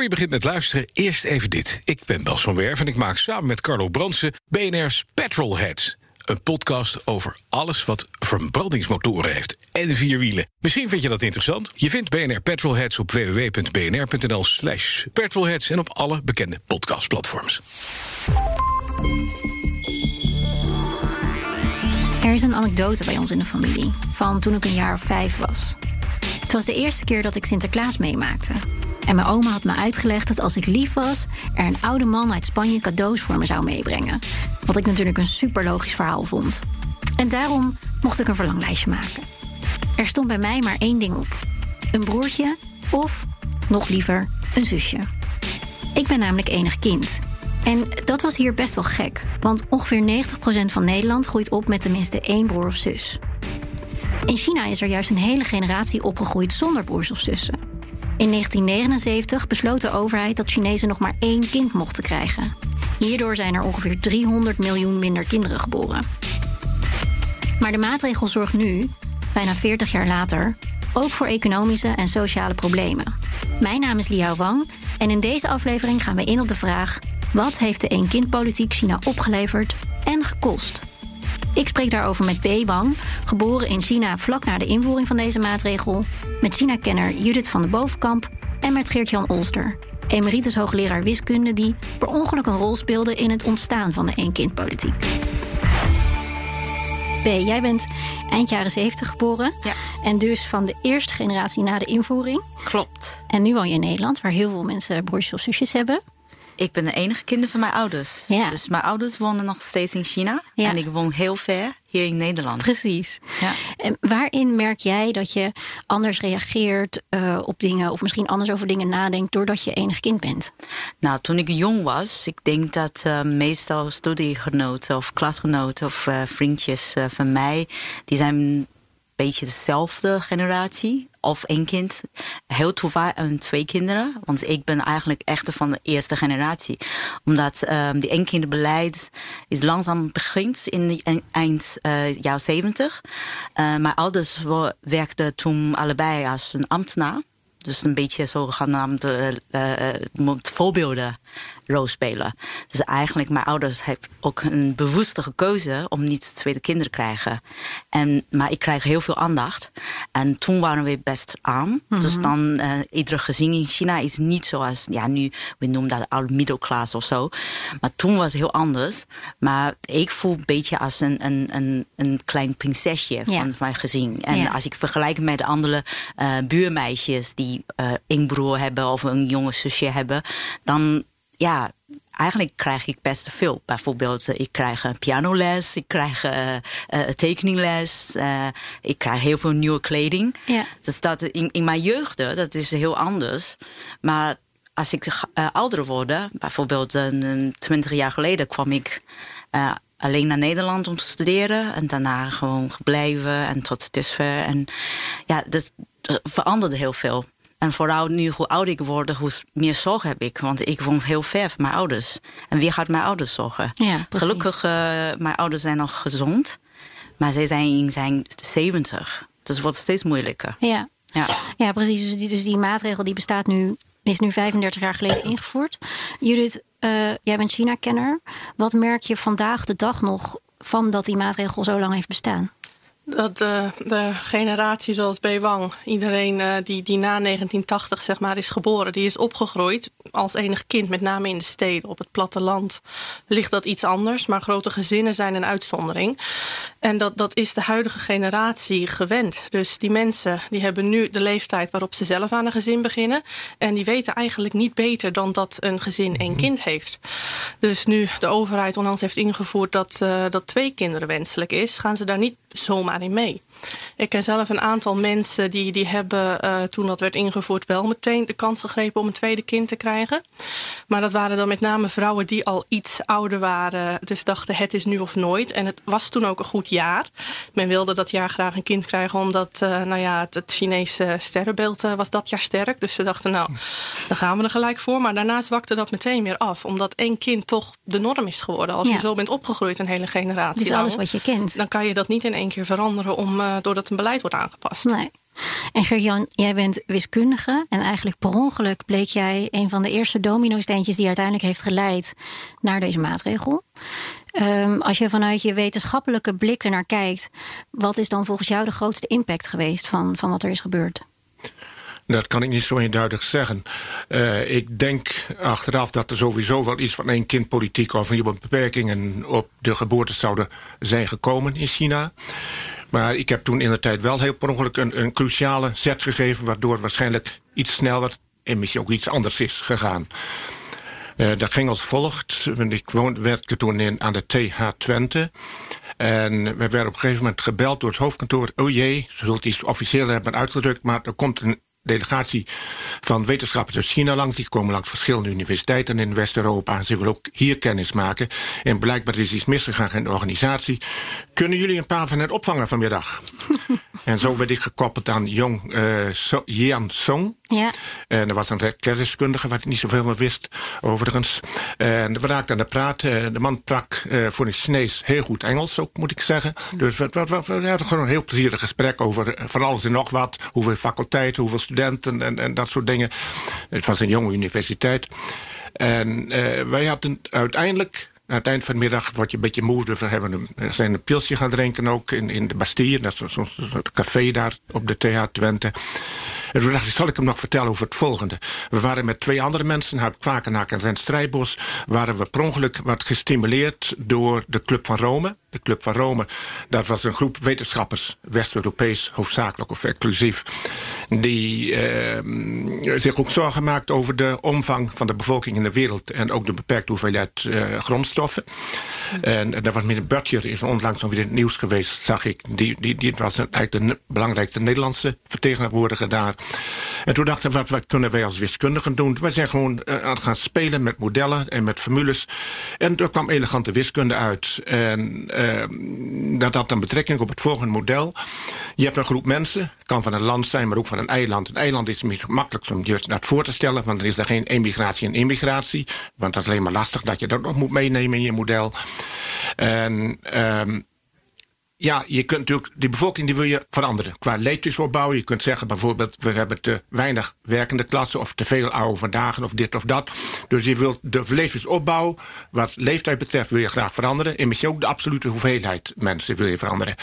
Voor je begint met luisteren, eerst even dit. Ik ben Bas van Werf en ik maak samen met Carlo Bransen BNR's Petrolheads. Een podcast over alles wat verbrandingsmotoren heeft en vier wielen. Misschien vind je dat interessant. Je vindt BNR Petrolheads op www.bnr.nl slash petrolheads... en op alle bekende podcastplatforms. Er is een anekdote bij ons in de familie, van toen ik een jaar of vijf was. Het was de eerste keer dat ik Sinterklaas meemaakte. En mijn oma had me uitgelegd dat als ik lief was, er een oude man uit Spanje cadeaus voor me zou meebrengen. Wat ik natuurlijk een super logisch verhaal vond. En daarom mocht ik een verlanglijstje maken. Er stond bij mij maar één ding op: een broertje of, nog liever, een zusje. Ik ben namelijk enig kind. En dat was hier best wel gek, want ongeveer 90% van Nederland groeit op met tenminste één broer of zus. In China is er juist een hele generatie opgegroeid zonder broers of zussen. In 1979 besloot de overheid dat Chinezen nog maar één kind mochten krijgen. Hierdoor zijn er ongeveer 300 miljoen minder kinderen geboren. Maar de maatregel zorgt nu, bijna 40 jaar later, ook voor economische en sociale problemen. Mijn naam is Liao Wang en in deze aflevering gaan we in op de vraag: wat heeft de één-kind-politiek China opgeleverd en gekost? Ik spreek daarover met B. Wang, geboren in China vlak na de invoering van deze maatregel, met China-kenner Judith van de Bovenkamp en met Geert-Jan Olster, emeritus hoogleraar wiskunde die per ongeluk een rol speelde in het ontstaan van de één-kind-politiek. B, jij bent eind jaren 70 geboren. Ja. En dus van de eerste generatie na de invoering. Klopt. En nu woon je in Nederland, waar heel veel mensen broertjes of zusjes hebben. Ik ben de enige kind van mijn ouders. Ja. Dus mijn ouders wonen nog steeds in China. Ja. En ik woon heel ver hier in Nederland. Precies. Ja. En waarin merk jij dat je anders reageert eh, op dingen, of misschien anders over dingen nadenkt, doordat je enig kind bent? Nou, toen ik jong was, ik denk dat eh, meestal studiegenoten of klasgenoten of eh, vriendjes van mij, die zijn een beetje dezelfde generatie. Of één kind. Heel toevallig en twee kinderen. Want ik ben eigenlijk echt van de eerste generatie. Omdat uh, die eenkinderbeleid is langzaam begint in de e- eind uh, jaren zeventig. Uh, mijn ouders werkten toen allebei als een ambtenaar. Dus een beetje zogenaamde uh, uh, voorbeelden rol spelen. Dus eigenlijk, mijn ouders hebben ook een bewuste keuze om niet tweede kinderen te krijgen. En, maar ik krijg heel veel aandacht. En toen waren we best arm. Mm -hmm. Dus dan, uh, iedere gezin in China is niet zoals, ja, nu, we noemen dat oude middelklas of zo. Maar toen was het heel anders. Maar ik voel een beetje als een, een, een, een klein prinsesje van mijn gezin. En ja. als ik vergelijk met de andere buurmeisjes die uh, een broer hebben of een jonge zusje hebben, dan ja, eigenlijk krijg ik best veel. Bijvoorbeeld, ik krijg een pianoles, ik krijg uh, uh, tekeningles, uh, ik krijg heel veel nieuwe kleding. Ja. Dus dat in, in mijn jeugd, dat is heel anders. Maar als ik ouder word, bijvoorbeeld twintig jaar geleden kwam ik alleen naar Nederland om te studeren. En daarna gewoon gebleven en tot dusver. En ja, dus veranderde heel veel. En vooral nu, hoe ouder ik word, hoe meer zorg heb ik. Want ik woon heel ver van mijn ouders. En wie gaat mijn ouders zorgen? Ja, Gelukkig, uh, mijn ouders zijn nog gezond. Maar zij zijn in zijn 70. Dus het wordt steeds moeilijker. Ja, ja. ja precies. Dus die, dus die maatregel die bestaat nu, is nu 35 jaar geleden ingevoerd. Judith, uh, jij bent China-kenner. Wat merk je vandaag de dag nog van dat die maatregel zo lang heeft bestaan? Dat de, de generatie zoals B. Wang, iedereen uh, die, die na 1980 zeg maar, is geboren, die is opgegroeid als enig kind, met name in de steden. Op het platteland ligt dat iets anders, maar grote gezinnen zijn een uitzondering. En dat, dat is de huidige generatie gewend. Dus die mensen die hebben nu de leeftijd waarop ze zelf aan een gezin beginnen. En die weten eigenlijk niet beter dan dat een gezin één kind heeft. Dus nu de overheid onlangs heeft ingevoerd dat, uh, dat twee kinderen wenselijk is, gaan ze daar niet zomaar in mee. Ik ken zelf een aantal mensen die, die hebben uh, toen dat werd ingevoerd wel meteen de kans gegrepen om een tweede kind te krijgen. Maar dat waren dan met name vrouwen die al iets ouder waren. Dus dachten het is nu of nooit. En het was toen ook een goed jaar. Men wilde dat jaar graag een kind krijgen omdat uh, nou ja, het, het Chinese sterrenbeeld uh, was dat jaar sterk. Dus ze dachten nou, dan gaan we er gelijk voor. Maar daarna zwakte dat meteen weer af. Omdat één kind toch de norm is geworden. Als ja. je zo bent opgegroeid een hele generatie. Dus alles wat je kent. Dan kan je dat niet in één keer veranderen om, uh, doordat een beleid wordt aangepast. Nee. En Gerjan, jij bent wiskundige en eigenlijk per ongeluk bleek jij een van de eerste domino-steentjes die uiteindelijk heeft geleid naar deze maatregel. Um, als je vanuit je wetenschappelijke blik ernaar kijkt, wat is dan volgens jou de grootste impact geweest van, van wat er is gebeurd? Dat kan ik niet zo eenduidig zeggen. Uh, ik denk achteraf dat er sowieso wel iets van één kind politiek of nieuwe beperkingen op de geboorte zouden zijn gekomen in China. Maar ik heb toen in de tijd wel heel per ongeluk een, een cruciale zet gegeven... waardoor waarschijnlijk iets sneller en misschien ook iets anders is gegaan. Uh, dat ging als volgt. Ik woonde, werkte toen in, aan de TH Twente. En we werden op een gegeven moment gebeld door het hoofdkantoor. Oh jee, ze zult iets officieel hebben uitgedrukt... maar er komt een delegatie van wetenschappers uit China langs. Die komen langs verschillende universiteiten in West-Europa. En ze willen ook hier kennis maken. En blijkbaar is iets misgegaan in de organisatie. Kunnen jullie een paar van hen opvangen vanmiddag? en zo werd ik gekoppeld aan Jong uh, so, Jian Song. Ja. En er was een kenniskundige waar ik niet zoveel meer wist, overigens. En we raakten aan de praat. De man sprak uh, voor een Chinees heel goed Engels, ook moet ik zeggen. Dus we, we, we, we hadden gewoon een heel plezierig gesprek over van alles en nog wat. Hoeveel faculteiten, hoeveel studenten en, en dat soort dingen. Het was een jonge universiteit. En uh, wij hadden uiteindelijk aan het eind van de middag word je een beetje moe. Dus we hebben een, zijn een pilsje gaan drinken ook in, in de Bastille. Dat is zo'n café daar op de TH Twente. En toen dacht ik, zal ik hem nog vertellen over het volgende. We waren met twee andere mensen, Huip Kwakenaak en Rens Strijbos... waren we per ongeluk wat gestimuleerd door de Club van Rome. De Club van Rome, dat was een groep wetenschappers... West-Europees, hoofdzakelijk of exclusief... die eh, zich ook zorgen maakten over de omvang van de bevolking in de wereld... en ook de beperkte hoeveelheid eh, grondstoffen. En daar was meneer Butcher, is onlangs nog weer in het nieuws geweest... zag ik, die, die, die was eigenlijk de belangrijkste Nederlandse vertegenwoordiger daar... En toen dachten we, wat, wat kunnen wij als wiskundigen doen? We zijn gewoon uh, aan het gaan spelen met modellen en met formules. En er kwam elegante wiskunde uit. En uh, dat had een betrekking op het volgende model. Je hebt een groep mensen, kan van een land zijn, maar ook van een eiland. Een eiland is makkelijk om je dat voor te stellen, want er is er geen emigratie en immigratie. Want dat is alleen maar lastig dat je dat nog moet meenemen in je model. En... Uh, ja, je kunt natuurlijk, die bevolking die wil je veranderen. Qua leeftijdsopbouw. Je kunt zeggen bijvoorbeeld, we hebben te weinig werkende klassen... of te veel oude vandaag of dit of dat. Dus je wilt de leeftijdsopbouw, wat leeftijd betreft... wil je graag veranderen. En misschien ook de absolute hoeveelheid mensen wil je veranderen.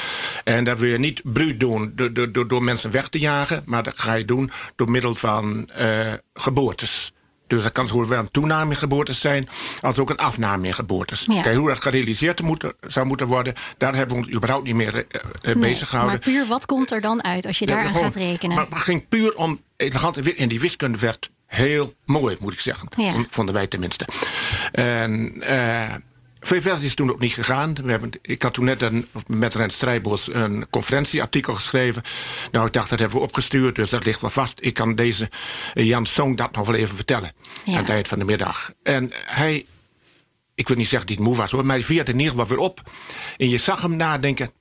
En dat wil je niet bruut doen door, door, mensen weg te jagen... maar dat ga je doen door middel van uh, geboortes. Dus dat kan zowel een toename in geboortes zijn... als ook een afname in geboortes. Ja. Kijk, hoe dat gerealiseerd moet, zou moeten worden... daar hebben we ons überhaupt niet meer uh, nee, bezig gehouden. Maar puur, wat komt er dan uit als je ja, daaraan gaat rekenen? Maar het ging puur om elegante... en die wiskunde werd heel mooi, moet ik zeggen. Ja. Vonden wij tenminste. En... Uh, veel verder is toen ook niet gegaan. We hebben, ik had toen net een, met Rens Strijbos een conferentieartikel geschreven. Nou, ik dacht, dat hebben we opgestuurd, dus dat ligt wel vast. Ik kan deze Jan Song dat nog wel even vertellen. Ja. Aan het eind van de middag. En hij, ik wil niet zeggen dat hij het moe was hoor, maar hij vierde in ieder geval weer op. En je zag hem nadenken,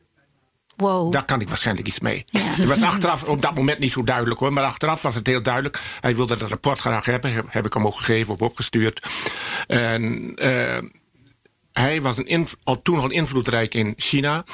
Wow. Daar kan ik waarschijnlijk iets mee. Ja. Het was achteraf op dat moment niet zo duidelijk hoor. Maar achteraf was het heel duidelijk. Hij wilde het rapport graag hebben. Heb, heb ik hem ook gegeven, op opgestuurd. En uh, hij was een al toen al invloedrijk in China,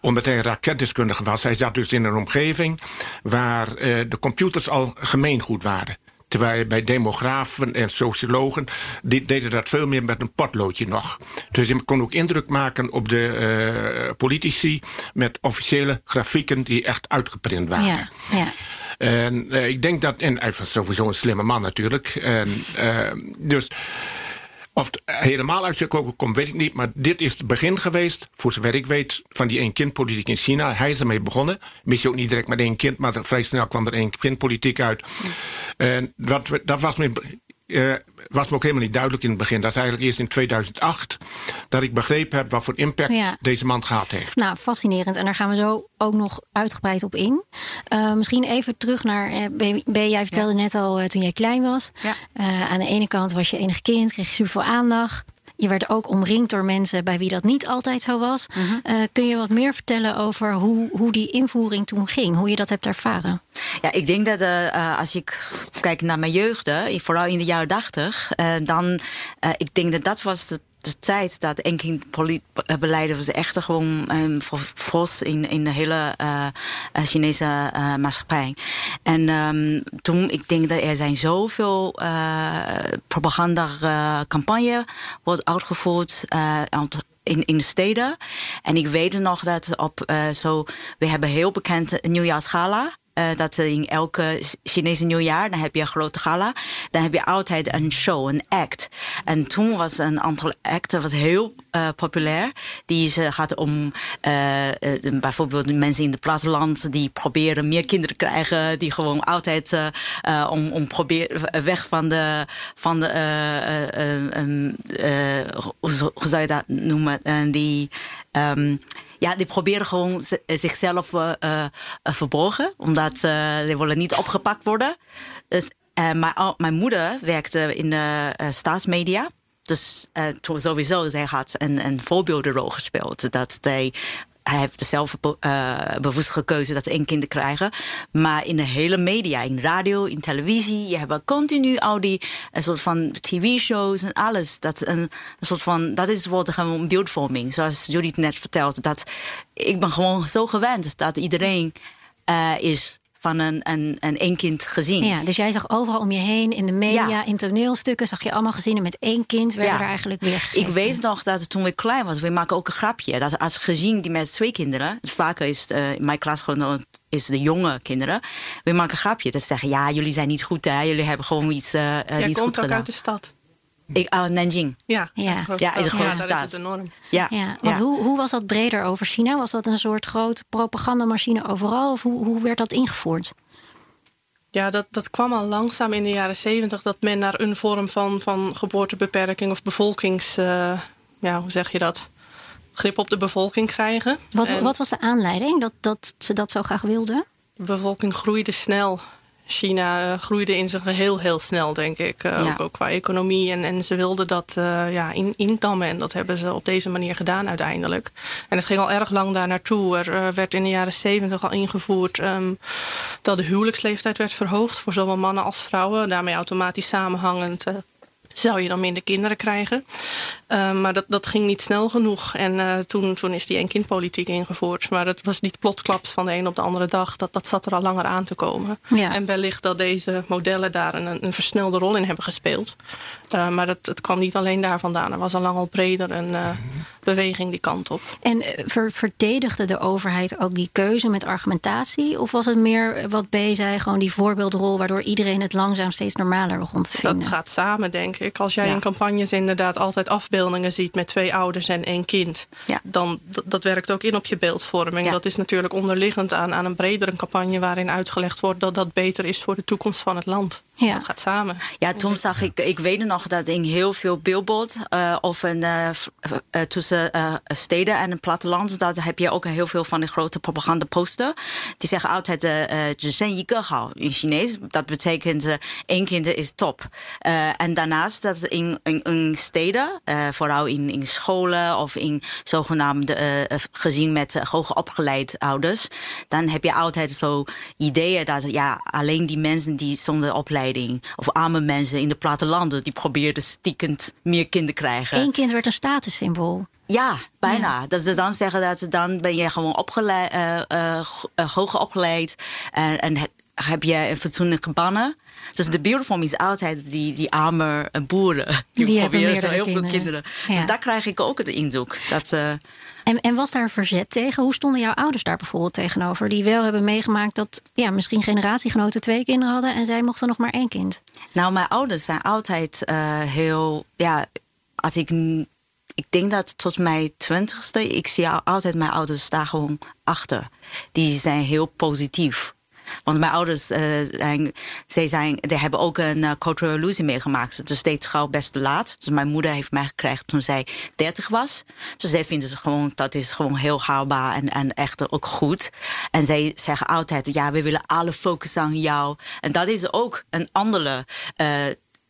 omdat hij raketdeskundige was. Hij zat dus in een omgeving waar uh, de computers al gemeengoed waren. Terwijl bij demografen en sociologen die deden dat veel meer met een potloodje nog. Dus je kon ook indruk maken op de uh, politici met officiële grafieken die echt uitgeprint waren. Ja, ja. En uh, ik denk dat, en hij was sowieso een slimme man natuurlijk. En, dus of het helemaal uit Chicago komt, weet ik niet. Maar dit is het begin geweest, voor zover ik weet, van die één-kind-politiek in China. Hij is ermee begonnen. Misschien ook niet direct met één kind, maar vrij snel kwam er één-kind-politiek uit. En dat, dat was uh, was me ook helemaal niet duidelijk in het begin. Dat is eigenlijk eerst in 2008 dat ik begrepen heb wat voor impact deze man gehad heeft. Nou, fascinerend. En daar gaan we zo ook nog uitgebreid op in. Uh, misschien even terug naar. Uh, B, jij vertelde net al toen jij klein was. Ja. aan de ene kant was je enig kind, kreeg je superveel aandacht. Je werd ook omringd door mensen bij wie dat niet altijd zo was. Mhm. kun je wat meer vertellen over hoe, hoe die invoering toen ging? Hoe je dat hebt ervaren? Ja, ik denk dat uh, als ik kijk naar mijn jeugd, vooral in de jaren 80, uh, dan ik denk dat dat was de de tijd dat beleiden was echt gewoon um, in, in de hele uh, Chinese uh, maatschappij. En um, toen, ik denk dat er zijn zoveel uh, propaganda campagne wordt uitgevoerd in, in de steden. En ik weet nog dat op zo, we hebben heel bekend nieuwjaarsgala. Uh, dat in elke Chinese nieuwjaar, dan heb je een grote gala. Dan heb je altijd een show, een act. En toen was een aantal acten wat heel uh, populair. Die gaat om uh, bijvoorbeeld mensen in het platteland die proberen meer kinderen te krijgen. Die gewoon altijd om, om proberen weg van de. Van de hoe zou je dat noemen? die. Um, ja, die proberen gewoon eh, zichzelf uh, uh, verborgen, omdat die willen niet opgepakt worden. Dus, mijn, mijn moeder werkte in de staatsmedia. Dus sowieso, zij had een, een voorbeeldenrol gespeeld. Dat zij hij heeft zelf uh, bewust gekozen dat één kind krijgen. Maar in de hele media, in radio, in televisie, je hebt continu al die een soort van tv-shows en alles. Dat, een, een soort van, dat is wordt gewoon beeldvorming. Zoals Judith net vertelt. Dat, ik ben gewoon zo gewend dat iedereen uh, is van een, een, een één kind gezien. Ja, dus jij zag overal om je heen in de media, in toneelstukken, zag je allemaal gezinnen met één kind werden er eigenlijk weer. Ik weet nog dat toen we klein was, we maken ook een grapje. Dat als gezien die met twee kinderen, dus vaker is uh, mijn klasgenoot is de jonge kinderen. We maken een grapje. Dat zeggen, ja, jullie zijn niet goed, hè? Jullie hebben gewoon iets uh, Jij niet komt goed ook uit de stad. Ik, uh, Nanjing. Ja, ja. ja is een grote ja, staat. Is het enorm. Ja. ja. Want Hoe, hoe was dat breder over China? Was dat een soort grote propagandamachine overal? Of hoe, hoe werd dat ingevoerd? Ja, dat, dat kwam al langzaam in de jaren zeventig dat men naar een vorm van, van geboortebeperking of bevolkings. Uh, ja, hoe zeg je dat? Grip op de bevolking krijgen. Wat, wat was de aanleiding dat, dat ze dat zo graag wilden? De bevolking groeide snel. China uh, groeide in zijn geheel heel snel, denk ik. Uh, ook, ook, qua economie. En, en ze wilden dat uh, ja, in, indammen. En dat hebben ze op deze manier gedaan uiteindelijk. En het ging al erg lang daar naartoe. Er werd in de jaren zeventig al ingevoerd um, dat de huwelijksleeftijd werd verhoogd voor zowel mannen als vrouwen. Daarmee automatisch samenhangend zou je dan minder kinderen krijgen. Uh, maar dat, dat ging niet snel genoeg. En uh, toen, toen is die eenkindpolitiek ingevoerd. Maar het was niet plotsklaps van de een op de andere dag. Dat, dat zat er al langer aan te komen. Ja. En wellicht dat deze modellen daar een, een versnelde rol in hebben gespeeld. Uh, maar dat, het kwam niet alleen daar vandaan. Er was al lang al breder een beweging die kant op. En ver, verdedigde de overheid ook die keuze met argumentatie? Of was het meer wat B zei, gewoon die voorbeeldrol... waardoor iedereen het langzaam steeds normaler begon te vinden? Dat gaat samen, denk ik. Als jij ja. in campagnes inderdaad altijd afbeeldingen ziet... met twee ouders en één kind... Ja. dan dat werkt ook in op je beeldvorming. Ja. Dat is natuurlijk onderliggend aan, aan een bredere campagne... waarin uitgelegd wordt dat dat beter is voor de toekomst van het land. Ja. Dat gaat samen. Ja, toen zag ik, ik weet nog dat in heel veel billboard uh, of een, uh, uh, tussen steden en het platteland, daar heb je ook heel veel van de grote propagandaposter. Die zeggen altijd uh, in Chinees. Dat betekent één kind is top. en daarnaast dat in, in, in steden, vooral in, in scholen of in zogenaamde gezien met hoger opgeleid ouders, dan heb je altijd zo ideeën dat ja, alleen die mensen die zonder opleiding of arme mensen in de plattelanden die probeerden stiekend meer kinderen krijgen. Eén kind werd een statussymbool. Ja, bijna. Ja. Dat ze dan zeggen dat ze dan ben je gewoon opgeleid, uh, uh, hoger opgeleid en, en heb je een fatsoenlijke bannen. Dus de beeldvorming is altijd die, die arme boeren. Die, die proberen zo heel kinderen. veel kinderen. Ja. Dus daar krijg ik ook het indruk. Dat ze, en, en was daar verzet tegen? Hoe stonden jouw ouders daar bijvoorbeeld tegenover? Die wel hebben meegemaakt dat ja, misschien generatiegenoten twee kinderen hadden... en zij mochten nog maar één kind. Nou, mijn ouders zijn altijd uh, heel... Ja, als ik ik denk dat tot mijn twintigste, ik zie altijd mijn ouders daar gewoon achter. Die zijn heel positief. Want mijn ouders zijn, zij zijn, hebben ook een uh, cultural illusie meegemaakt. Dus steeds gauw best laat. Dus mijn moeder heeft mij gekregen toen zij 30 was. Dus zij vinden ze gewoon, dat is gewoon heel haalbaar en, en echt ook goed. En zij zeggen altijd, ja, we willen alle focussen aan jou. En dat is ook een andere uh,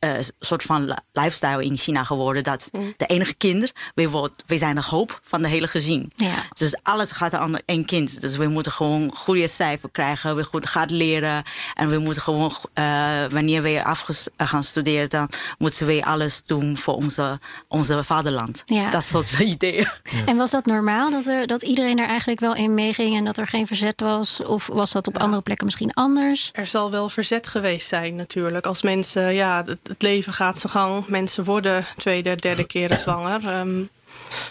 uh, soort van lifestyle in China geworden. Dat mm. de enige kind, we, wordt, we zijn de hoop van de hele gezin. Ja. Dus alles gaat aan één kind. Dus we moeten gewoon goede cijfer krijgen. We goed gaan leren. En we moeten gewoon, uh, wanneer we af gaan studeren, dan moeten we alles doen voor onze, onze vaderland. Ja. Dat soort ideeën. Ja. En was dat normaal dat, er, dat iedereen er eigenlijk wel in meeging en dat er geen verzet was? Of was dat op andere plekken misschien anders? Er zal wel verzet geweest zijn, natuurlijk. Als mensen, ja, het leven gaat zijn gang. Mensen worden tweede, derde keer zwanger. Um,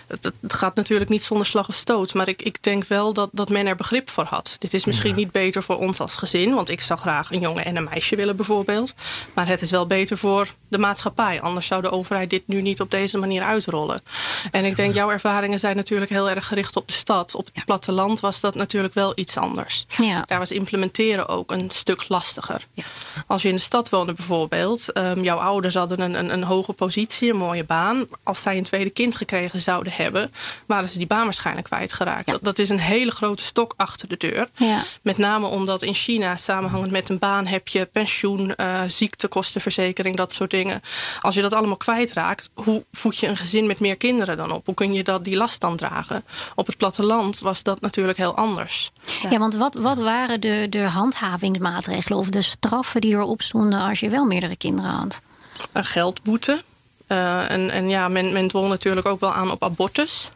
het, het, gaat natuurlijk niet zonder slag of stoot. Maar ik, ik denk wel dat, dat men er begrip voor had. Dit is misschien niet beter voor ons als gezin. Want ik zou graag een jongen en een meisje willen bijvoorbeeld. Maar het is wel beter voor de maatschappij. Anders zou de overheid dit nu niet op deze manier uitrollen. En ik denk, jouw ervaringen zijn natuurlijk heel erg gericht op de stad. Op het platteland was dat natuurlijk wel iets anders. Ja. Daar was implementeren ook een stuk lastiger. Als je in de stad woonde bijvoorbeeld. Um, jouw ouders hadden een, een, een hoge positie, een mooie baan. Als zij een tweede kind gekregen zouden hebben, waren ze die baan waarschijnlijk kwijtgeraakt. Ja. Dat, dat is een hele grote stok achter de deur. Ja. Met name omdat in China, samenhangend met een baan, heb je pensioen, uh, ziektekostenverzekering, dat soort dingen. Als je dat allemaal kwijtraakt, hoe voed je een gezin met meer kinderen dan op? Hoe kun je dat, die last dan dragen? Op het platteland was dat natuurlijk heel anders. Ja, ja want wat, wat waren de, de handhavingsmaatregelen of de straffen die erop stonden als je wel meerdere kinderen had? Een geldboete. Uh, en, en ja, men, men dwong natuurlijk ook wel aan op abortus.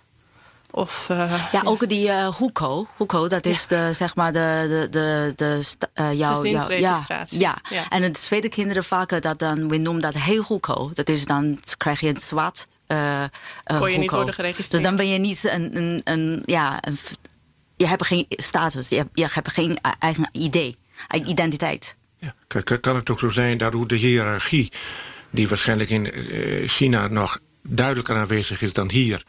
Of, uh, ja, ook die uh, huko. Huko, dat is ja. de, zeg maar, de, de, de, de uh, jouw, jouw, ja, ja. ja. En de tweede kinderen vaker, dat dan, we noemen dat heel huko. Dat is dan, krijg je een zwart uh, Kon je niet worden geregistreerd. Dus dan ben je niet een, een, een ja, een, je hebt geen status, je hebt, je hebt geen eigen idee, identiteit. Ja. Kan het ook zo zijn dat hoe de hiërarchie die waarschijnlijk in China nog duidelijker aanwezig is dan hier.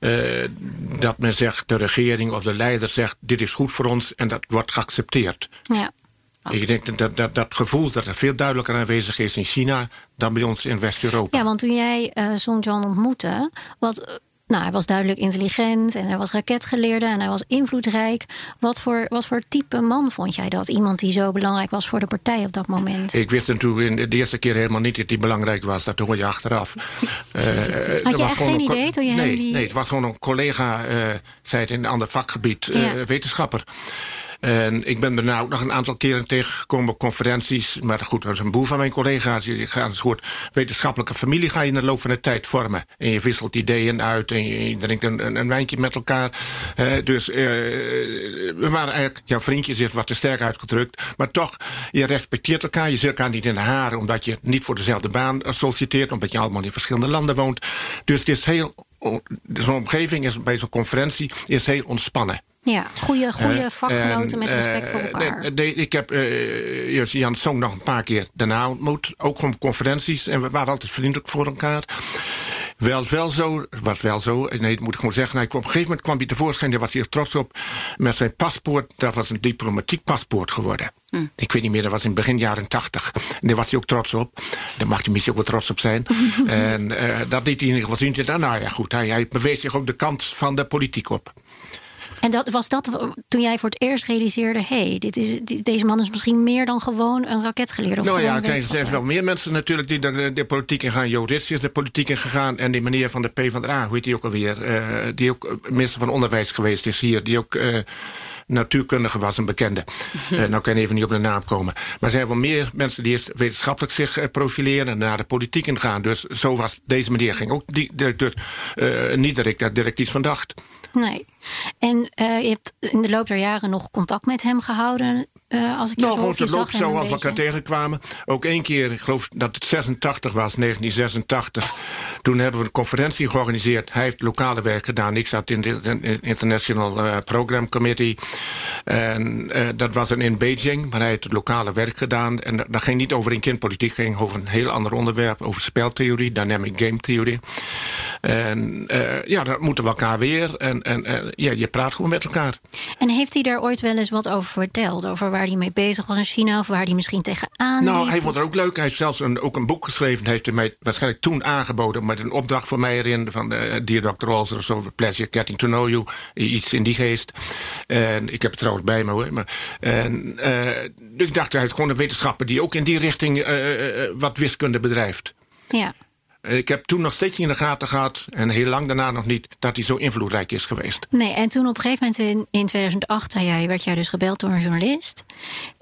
Uh, dat men zegt, de regering of de leider zegt... dit is goed voor ons en dat wordt geaccepteerd. Ja. Ik denk dat, dat dat gevoel dat er veel duidelijker aanwezig is in China... dan bij ons in West-Europa. Ja, want toen jij uh, Song Jan ontmoette... wat nou, hij was duidelijk intelligent en hij was raketgeleerde en hij was invloedrijk. Wat voor, wat voor type man vond jij dat? Iemand die zo belangrijk was voor de partij op dat moment? Ik wist natuurlijk de eerste keer helemaal niet dat hij belangrijk was. Dat hoor je achteraf. uh, Had je echt geen idee toen je nee, hem die... Nee, het was gewoon een collega, uh, zei het in een ander vakgebied, uh, wetenschapper. En ik ben daarna ook nog een aantal keren tegengekomen op conferenties. Maar goed, dat is een boel van mijn collega's. Je gaat een soort wetenschappelijke familie ga je in de loop van de tijd vormen. En je wisselt ideeën uit en je, drinkt een, een, wijntje met elkaar. Dus uh, we waren eigenlijk, jouw vriendje zit wat te sterk uitgedrukt. Maar toch, je respecteert elkaar. Je zit elkaar niet in de haren omdat je niet voor dezelfde baan solliciteert. Omdat je allemaal in verschillende landen woont. Dus het is heel zo'n omgeving is bij zo'n conferentie is heel ontspannen. Ja, goede, goede vakgenoten uh, met respect voor elkaar. De, de, ik heb uh, Jan Song nog een paar keer daarna ontmoet. Ook gewoon conferenties. En we waren altijd vriendelijk voor elkaar. Wel, wel zo, was wel zo. Nee, dat moet ik gewoon zeggen. Hij kwam, op een gegeven moment kwam hij tevoorschijn, daar was hij er trots op. Met zijn paspoort, dat was een diplomatiek paspoort geworden. Hm. Ik weet niet meer, dat was in begin jaren tachtig. En daar was hij ook trots op. Daar mag hij misschien ook wel trots op zijn. en uh, dat liet hij in ieder geval zien. Nou ja, goed, hij, hij bewees zich ook de kant van de politiek op. En dat, was dat toen jij voor het eerst realiseerde: hé, hey, dit is, dit, deze man is misschien meer dan gewoon een raketgeleerde? Of nou ja, er zijn wel meer mensen natuurlijk die de, de politiek in gaan. Jo Rits is de politiek in gegaan. En die meneer van de PvdA, hoe heet die ook alweer? Uh, die ook minister van Onderwijs geweest is hier. Die ook. Uh, natuurkundige was, een bekende. uh, nou kan ik even niet op de naam komen. Maar er zijn wel meer mensen die eerst wetenschappelijk zich uh, profileren... en naar de politiek ingaan. Dus zo was deze meneer ging ook die, uh, niet dat ik daar direct iets van dacht. Nee. En uh, je hebt in de loop der jaren nog contact met hem gehouden? Uh, als ik nou, gewoon loop als we elkaar tegenkwamen. Ook één keer, ik geloof dat het 86 was, 1986. Toen hebben we een conferentie georganiseerd. Hij heeft lokale werk gedaan. Ik zat in de International uh, Program Committee. En uh, dat was in Beijing. Maar hij heeft het lokale werk gedaan. En dat ging niet over een kindpolitiek. Het ging over een heel ander onderwerp. Over speltheorie, dynamic game theory. En ja, dan moeten we elkaar weer. En, en ja, je praat gewoon met elkaar. En heeft hij daar ooit wel eens wat over verteld? Over waar hij mee bezig was in China of waar hij misschien tegenaan Nou, liep? hij vond het ook leuk. Hij heeft zelfs een, ook een boek geschreven. Heeft hij mij waarschijnlijk toen aangeboden. Met een opdracht voor mij erin. Van de Dear Dr. Walser of zo. Pleasure Getting to Know You. Iets in die geest. En ik heb het trouwens bij me hoor. Maar, en, eh, ik dacht, hij is gewoon een wetenschapper die ook in die richting eh, eh, wat wiskunde bedrijft. Ja. Ik heb toen nog steeds niet in de gaten gehad. En heel lang daarna nog niet. Dat hij zo invloedrijk is geweest. Nee, en toen op een gegeven moment in, in 2008 zei jij, werd jij dus gebeld door een journalist.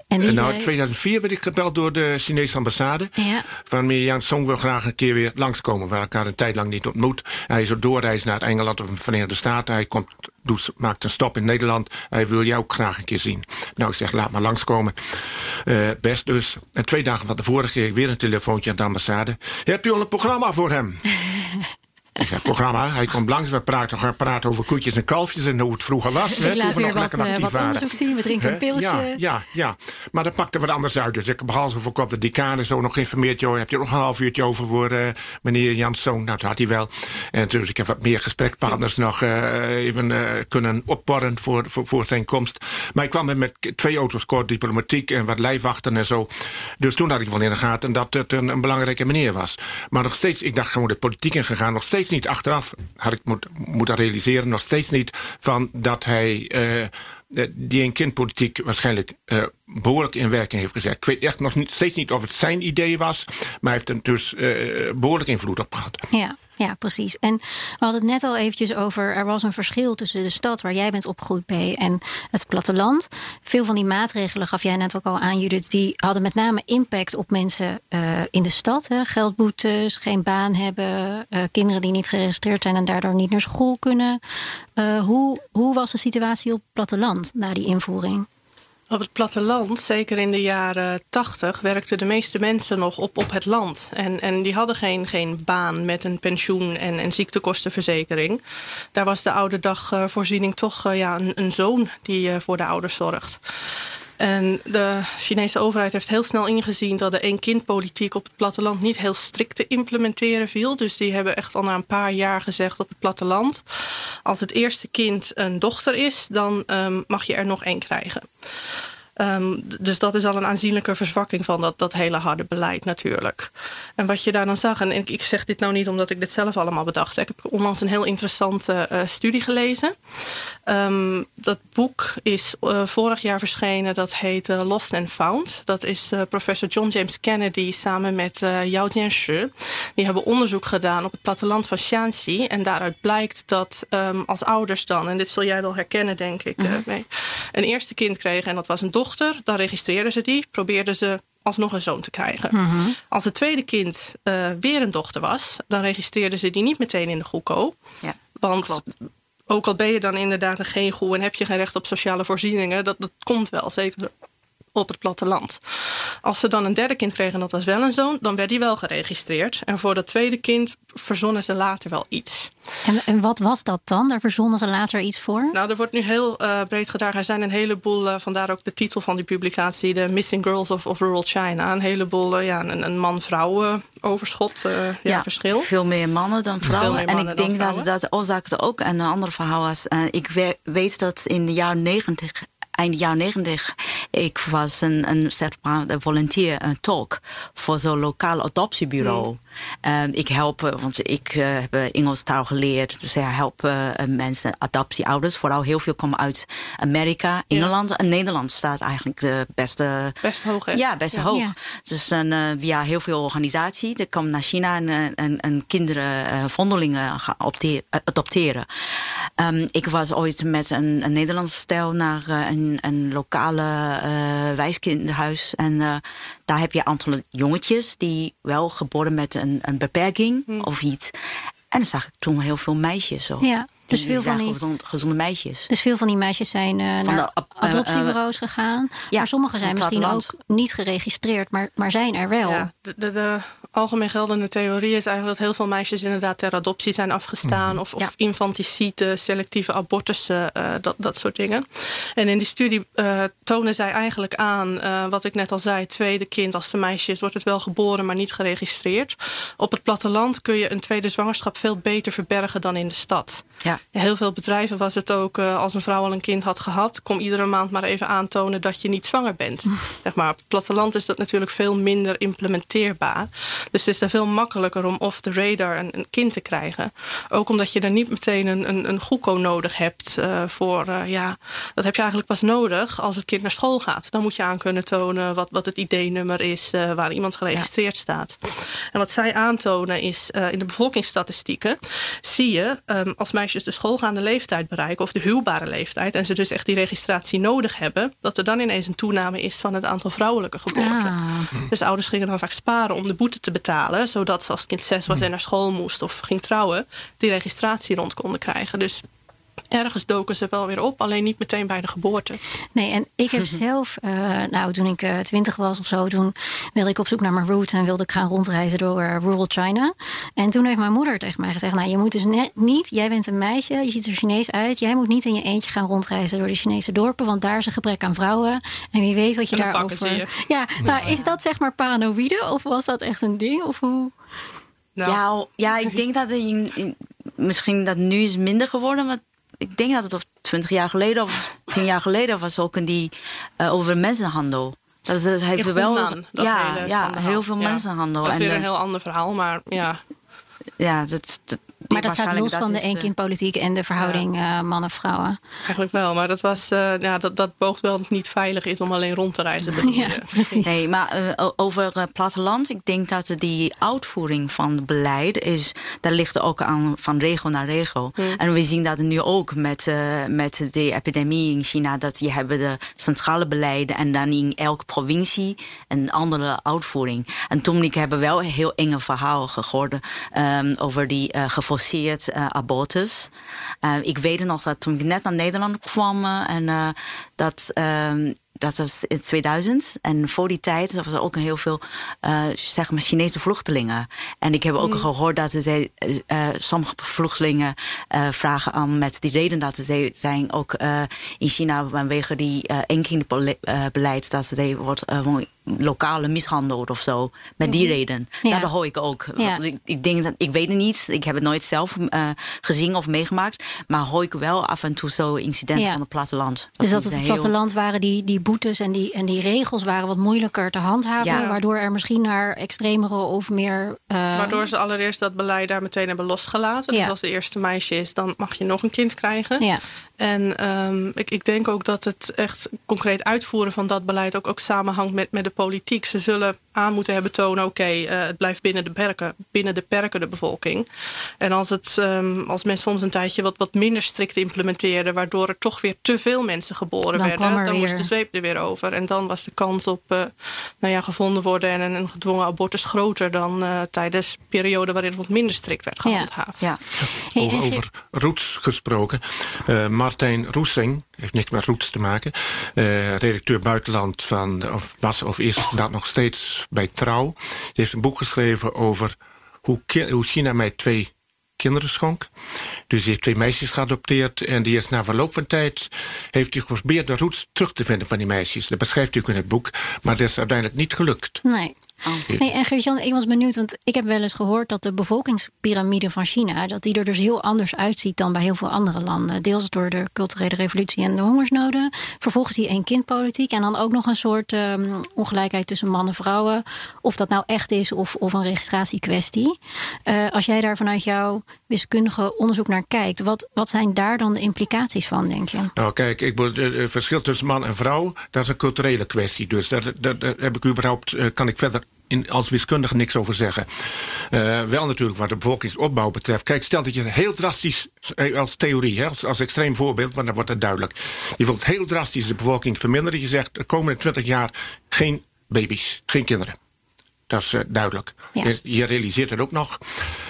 En die nou, zei, in 2004 werd ik gebeld door de Chinese ambassade. Ja. Van meneer Jan Song wil graag een keer weer langskomen. We hebben elkaar een tijd lang niet ontmoet. Hij is op doorreis naar Engeland of de Verenigde Staten. Hij komt, doet, maakt een stop in Nederland. Hij wil jou ook graag een keer zien. Nou, ik zeg, laat maar langskomen. Eh, best dus. En twee dagen van tevoren kreeg ik weer een telefoontje aan de ambassade. Hebt u al een programma voor hem? Ik zeg, programma, hij komt langs, we praten, gaan praten over koetjes en kalfjes en hoe het vroeger was. hè, ik toen laat we weer wat, lekker eh, wat onderzoek zien, we drinken een Hè? pilsje. Ja, ja, ja. Maar dat pakte wat anders uit. Dus ik heb behalve voor op de decaan zo nog geïnformeerd. Joh, heb je nog een half uurtje over voor eh, meneer Janszoon? Nou, dat had hij wel. En dus ik heb wat meer gesprekspartners nog eh, even kunnen opborren voor, voor, voor zijn komst. Maar ik kwam met, met twee auto's kort diplomatiek en wat lijfwachten en zo. Dus toen had ik wel in de gaten dat het een, een belangrijke meneer was. Maar nog steeds, ik dacht gewoon de politiek ingegaan. Nog steeds niet achteraf had ik moet, moeten realiseren. Nog steeds niet van dat hij... eh, eh, die in kindpolitiek waarschijnlijk eh, behoorlijk in werking heeft gezet. Ik weet echt nog niet, steeds niet of het zijn idee was, maar hij heeft er dus eh, behoorlijk invloed op gehad. Ja, ja, precies. En we hadden het net al eventjes over... er was een verschil tussen de stad waar jij bent opgegroeid, B... en het platteland. Veel van die maatregelen, gaf jij net ook al aan, Judith... die hadden met name impact op mensen eh, in de stad. Hè? Geldboetes, geen baan hebben... eh, kinderen die niet geregistreerd zijn en daardoor niet naar school kunnen. Eh, hoe, hoe was de situatie op het platteland na die invoering? Op het platteland, zeker in de jaren tachtig, werkten de meeste mensen nog op, op het land. En, en die hadden geen, geen baan met een pensioen en, en ziektekostenverzekering. Daar was de oude dagvoorziening toch eh, ja, een, een zoon die eh, voor de ouders zorgt. En de Chinese overheid heeft heel snel ingezien dat de één-kind-politiek op het platteland niet heel strikt te implementeren viel. Dus die hebben echt al na een paar jaar gezegd op het platteland: als het eerste kind een dochter is, dan um, mag je er nog één krijgen. Um, dus dat is al een aanzienlijke verzwakking van dat, dat hele harde beleid natuurlijk. En wat je daar dan zag, en ik, ik zeg dit nou niet omdat ik dit zelf allemaal bedacht heb. Ik heb onlangs een heel interessante uh, studie gelezen. Um, dat boek is uh, vorig jaar verschenen, dat heet uh, Lost and Found. Dat is professor John James Kennedy samen met Yao Jianshi. Die hebben onderzoek gedaan op het platteland van Shanxi. En daaruit blijkt dat um, als ouders dan, en dit zul jij wel herkennen denk ik, mee, een eerste kind kregen en dat was een dochter dan registreerden ze die, probeerden ze alsnog een zoon te krijgen. Mm-hmm. Als het tweede kind uh, weer een dochter was, dan registreerden ze die niet meteen in de GOECO. Ja, want klopt. ook al ben je dan inderdaad een geen goe en heb je geen recht op sociale voorzieningen, dat, dat komt wel, zeker op het platteland. Als ze dan een derde kind kregen en dat was wel een zoon, dan werd die wel geregistreerd. En voor dat tweede kind verzonnen ze later wel iets. En, en wat was dat dan? Daar verzonnen ze later iets voor? Nou, er wordt nu heel uh, breed gedragen. Er zijn een heleboel, uh, vandaar ook de titel van die publicatie, de Missing Girls of, of Rural China. Een heleboel, uh, ja, een, een man-vrouw overschot, ja, ja, verschil. Veel meer mannen dan vrouwen. En ik denk dat dat oorzaakte ook een ander verhaal was. ik we, weet dat in de jaren negentig eind jaren negentig, ik was een, een, zeg maar, een volunteer, een tolk voor zo'n lokaal adoptiebureau. Mm. Uh, ik help, want ik uh, heb Engels taal geleerd, dus ik help uh, mensen, adoptieouders. Vooral heel veel komen uit Amerika, Engeland. Ja. En Nederland staat eigenlijk de beste. Best hoog, hè? Ja, best ja. hoog. Ja. Dus uh, via heel veel organisaties, die komen naar China en, en, en kinderen, vondelingen gaan adopteren. Um, ik was ooit met een, een Nederlandse stel naar een, een lokale uh, wijskinderhuis. En uh, daar heb je een aantal jongetjes die wel geboren met een, een beperking Hm. mm. of iets. En dan zag ik toen heel veel meisjes. Zo. Ja, dus veel van die gezonde, gezonde meisjes. Dus veel van die meisjes zijn uh, Van naar de, adoptiebureaus gegaan. ja, maar sommige zijn van misschien ook niet geregistreerd, maar, maar zijn er wel. Ja, de, de, de algemeen geldende theorie is eigenlijk dat heel veel meisjes inderdaad ter adoptie zijn afgestaan. Mhm. Of, of Ja. infanticide, selectieve abortussen, eh, dat, dat soort dingen. En in die studie eh, tonen zij eigenlijk aan, eh, wat ik net al zei, tweede kind als de meisje is, wordt het wel geboren, maar niet geregistreerd. Op het platteland kun je een tweede zwangerschap veel beter verbergen dan in de stad. Ja. Heel veel bedrijven was het ook, uh, als een vrouw al een kind had gehad, kom iedere maand maar even aantonen dat je niet zwanger bent. Zeg maar, op het platteland is dat natuurlijk veel minder implementeerbaar. Dus het is daar veel makkelijker om off the radar een, een kind te krijgen. Ook omdat je er niet meteen een, een, een goeko nodig hebt uh, voor, uh, ja, dat heb je eigenlijk pas nodig als het kind naar school gaat. Dan moet je aan kunnen tonen wat, wat het ID-nummer is waar iemand geregistreerd ja. staat. En wat zij aantonen is, in de bevolkingsstatistieken zie je um, als meisjes de schoolgaande leeftijd bereiken of de huwbare leeftijd en ze dus echt die registratie nodig hebben, dat er dan ineens een toename is van het aantal vrouwelijke geboorten. Ah. Dus ouders gingen dan vaak sparen om de boete te betalen, zodat ze als het kind zes was en naar school moest of ging trouwen, die registratie rond konden krijgen. Dus ergens doken ze wel weer op, alleen niet meteen bij de geboorte. Nee, en ik heb zelf, uh, nou, toen ik uh, twintig was of zo, toen wilde ik op zoek naar mijn roots en wilde ik gaan rondreizen door uh, rural China. En toen heeft mijn moeder tegen mij gezegd: Nou, je moet dus net niet, jij bent een meisje, je ziet er Chinees uit, jij moet niet in je eentje gaan rondreizen door de Chinese dorpen, want daar is een gebrek aan vrouwen. En wie weet wat je en daarover. Je. Ja, nou, is dat zeg maar paranoïde of was dat echt een ding? Of hoe? Nou. Ja, ja, ik denk dat in, in, misschien dat nu is minder geworden, maar ik denk dat het of twintig jaar geleden of tien jaar geleden was ook in die uh, over mensenhandel. Dat, dat heeft wel. Dat ja, ja, heel veel Ja. mensenhandel. Dat is En, weer een eh, heel ander verhaal, maar ja. ja, dat, dat, Maar dat staat los van de is, eh, eenkindpolitiek en de verhouding uh, mannen-vrouwen. Eigenlijk wel, maar dat, was, uh, ja, dat, dat boogt wel dat het niet veilig is om alleen rond te reizen. Ja, precies. Nee, maar uh, over uh, platteland, ik denk dat die uitvoering van het beleid is, daar ligt ook aan van regio naar regio. Hmm. En we zien dat nu ook met, uh, met de epidemie in China, dat je hebt de centrale beleiden en dan in elke provincie een andere uitvoering. En toen ik heb wel een heel enge verhaal gehoord um, over die uh, geforceerd uh, abortus. Uh, ik weet nog dat toen ik net naar Nederland kwam en uh, dat. Dat was in 2000. En voor die tijd was er ook heel veel uh, zeg maar Chinese vluchtelingen. En ik heb ook Mm. gehoord dat ze, uh, sommige vluchtelingen uh, vragen aan met die reden dat ze zijn ook in China vanwege die eenkindbeleid dat ze wordt lokale mishandeld of zo. Met die reden. Ja. Dat hoor ik ook. Ja. Ik, ik denk dat ik weet het niet. Ik heb het nooit zelf uh, gezien of meegemaakt. Maar hoor ik wel af en toe zo incidenten Ja. van het platteland. Dus dat op het heel- platteland waren die, die boetes en die, en die regels waren wat moeilijker te handhaven. Ja. Waardoor er misschien naar extremere of meer. eh, Waardoor ze allereerst dat beleid daar meteen hebben losgelaten. Ja. Dus als de eerste meisje is, dan mag je nog een kind krijgen. Ja. En um, ik, ik denk ook dat het echt concreet uitvoeren van dat beleid ook, ook samenhangt met, met de politiek. Ze zullen aan moeten hebben tonen, oké, okay, uh, het blijft binnen de perken, binnen de perken de bevolking. En als, het, um, als men soms een tijdje wat, wat minder strikt implementeerde, waardoor er toch weer te veel mensen geboren Dan werden, er dan moest de zweep er weer over. En dan was de kans op uh, nou ja, gevonden worden en een, een gedwongen abortus groter dan uh, tijdens de periode waarin het wat minder strikt werd gehandhaafd. Ja. Hey, over, over roots gesproken. Uh, Martijn Roesing, heeft niks met roots te maken. Uh, redacteur buitenland van, of was of is dat nog steeds bij Trouw. Die heeft een boek geschreven over hoe, hoe China mij twee kinderen schonk. Dus die heeft twee meisjes geadopteerd. En die is na verloop van tijd... heeft hij geprobeerd de roots terug te vinden van die meisjes. Dat beschrijft hij ook in het boek. Maar dat is uiteindelijk niet gelukt. Nee. Oh. Nee, en Geert-Jan, ik was benieuwd, want ik heb wel eens gehoord dat de bevolkingspyramide van China, dat die er dus heel anders uitziet dan bij heel veel andere landen. Deels door de culturele revolutie en de hongersnoden. Vervolgens die één-kindpolitiek en dan ook nog een soort um, ongelijkheid tussen mannen en vrouwen. Of dat nou echt is of, of een registratiekwestie. Uh, als jij daar vanuit jouw wiskundige onderzoek naar kijkt, wat, wat zijn daar dan de implicaties van, denk je? Nou, kijk, ik, bedoel, het verschil tussen man en vrouw, dat is een culturele kwestie. Dus daar, heb ik überhaupt, kan ik verder in, als wiskundige niks over zeggen. Uh, wel natuurlijk wat de bevolkingsopbouw betreft. Kijk, stel dat je heel drastisch, eh, als theorie, hè, als, als extreem voorbeeld, want dan wordt het duidelijk. Je wilt heel drastisch de bevolking verminderen. Je zegt de komende 20 jaar geen baby's, geen kinderen. Dat is uh, duidelijk. Ja. Je, je realiseert het ook nog.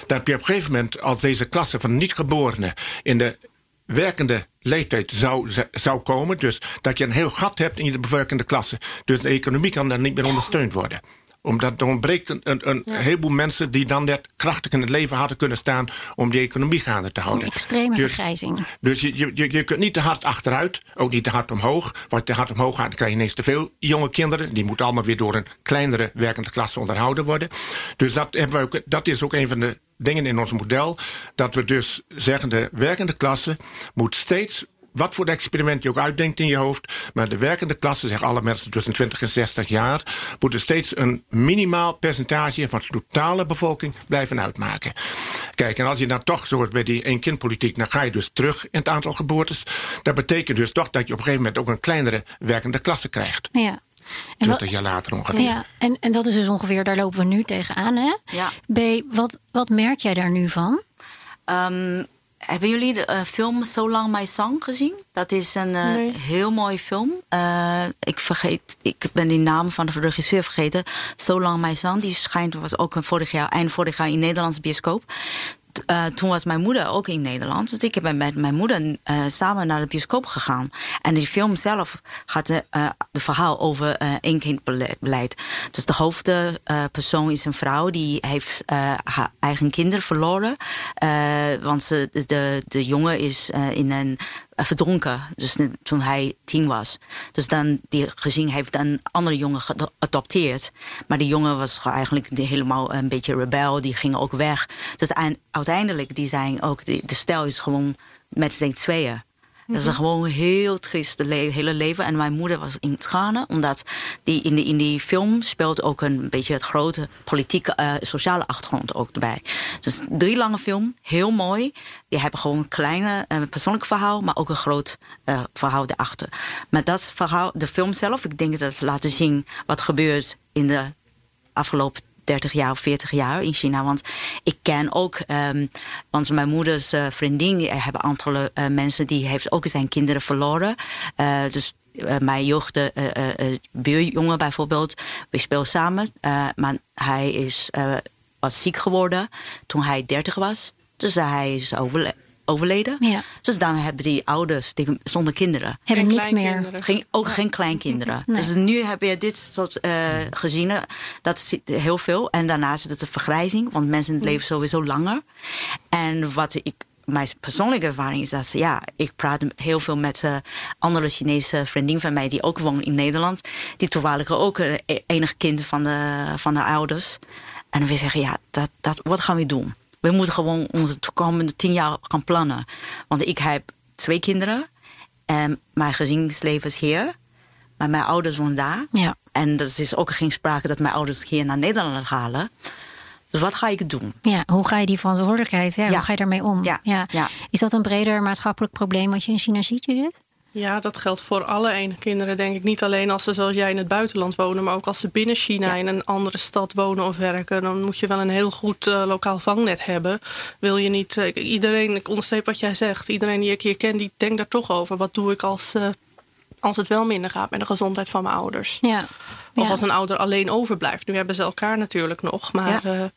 Dan heb je op een gegeven moment, als deze klasse van niet-geborenen in de werkende leeftijd zou, zou komen. Dus dat je een heel gat hebt in de bewerkende klasse. Dus de economie kan dan niet meer ondersteund worden omdat er ontbreekt een, een, een ja. heleboel mensen die dan net krachtig in het leven hadden kunnen staan om die economie gaande te houden. Een extreme dus, vergrijzing. Dus je, je, je kunt niet te hard achteruit, ook niet te hard omhoog. Want te hard omhoog gaat, dan krijg je ineens te veel jonge kinderen. Die moeten allemaal weer door een kleinere werkende klasse onderhouden worden. Dus dat, hebben we ook, dat is ook een van de dingen in ons model. Dat we dus zeggen, de werkende klasse moet steeds wat voor experiment je ook uitdenkt in je hoofd. Maar de werkende klasse, zeggen alle mensen tussen 20 en 60 jaar, moeten steeds een minimaal percentage van de totale bevolking blijven uitmaken. Kijk, en als je dan toch zo bij die één-kindpolitiek, dan ga je dus terug in het aantal geboortes. Dat betekent dus toch dat je op een gegeven moment ook een kleinere werkende klasse krijgt. Ja. En 20 jaar later ongeveer. Ja, en, en dat is dus ongeveer, daar lopen we nu tegenaan. Hè? Ja. B, wat, wat merk jij daar nu van? Ehm, hebben jullie de eh, film So Long My Song gezien? Dat is een eh, Nee. heel mooi film. Eh, ik vergeet, ik ben die naam van de regisseur vergeten. So Long My Song, die schijnt was ook een vorig jaar, eind vorig jaar in Nederlandse bioscoop. Eh, toen was mijn moeder ook in Nederland. Dus ik ben met mijn moeder eh, samen naar de bioscoop gegaan. En die film zelf gaat de, eh, verhaal over één kindbeleid. Dus de hoofdpersoon is een vrouw die heeft haar eigen kinderen verloren. Want ze, de, de jongen is in een verdronken. Dus toen hij tien was. Dus dan die gezin heeft een andere jongen geadopteerd. Maar die jongen was eigenlijk helemaal een beetje rebel. Die ging ook weg. Dus eind- uiteindelijk die zijn ook de, stel is gewoon met z'n tweeën. Dat is een gewoon heel triest le hele leven. En mijn moeder was in tranen, omdat die in, die in die film speelt ook een beetje het grote politieke, eh, sociale achtergrond ook erbij. Dus drie lange film, heel mooi. Die hebben gewoon een kleine eh, persoonlijk verhaal, maar ook een groot eh, verhaal erachter. Maar dat verhaal, de film zelf, ik denk dat het laten zien wat gebeurt in de afgelopen 30 jaar of 40 jaar in China. Want ik ken ook, ehm, want mijn moeders eh, vriendin, hebben aantal eh, mensen die heeft ook zijn kinderen verloren. Eh, dus mijn jeugd, buurjongen bijvoorbeeld, we spelen samen. maar hij is, was ziek geworden toen hij 30 was. Dus hij is overle- overleden. Ja. Dus dan hebben die ouders die, zonder kinderen. Hebben Geen niks meer. kleinkinderen. Geen, ook geen kleinkinderen. Nee. Dus nu heb je dit soort eh gezinnen. Dat is heel veel. En daarnaast is het een vergrijzing. Want mensen leven sowieso langer. En wat ik... Mijn persoonlijke ervaring is dat... Ja, ik praat heel veel met eh, andere Chinese vriendinnen van mij... die ook wonen in Nederland. Die toevallig ook eh, enig kind van de, van de ouders. En we zeggen, ja, dat, dat, wat gaan we doen? We moeten gewoon onze toekomende tien jaar gaan plannen. Want ik heb twee kinderen. En mijn gezinsleven is hier. Maar mijn ouders wonen daar. Ja. En er is ook geen sprake dat mijn ouders hier naar Nederland halen. Dus wat ga ik doen? Ja, hoe ga je die verantwoordelijkheid, ja, Ja. hoe ga je daarmee om? Ja, ja. Is dat een breder maatschappelijk probleem wat je in China ziet, Judith? Ja, dat geldt voor alle ene kinderen, denk ik. Niet alleen als ze zoals jij in het buitenland wonen, maar ook als ze binnen China in een andere stad wonen of werken. Dan moet je wel een heel goed eh, lokaal vangnet hebben. Wil je niet. eh, iedereen, ik onderstreep wat jij zegt. Iedereen die ik hier ken, die denkt daar toch over. Wat doe ik als, eh, als het wel minder gaat met de gezondheid van mijn ouders? Ja. Of Ja. als een ouder alleen overblijft. Nu hebben ze elkaar natuurlijk nog, maar Ja.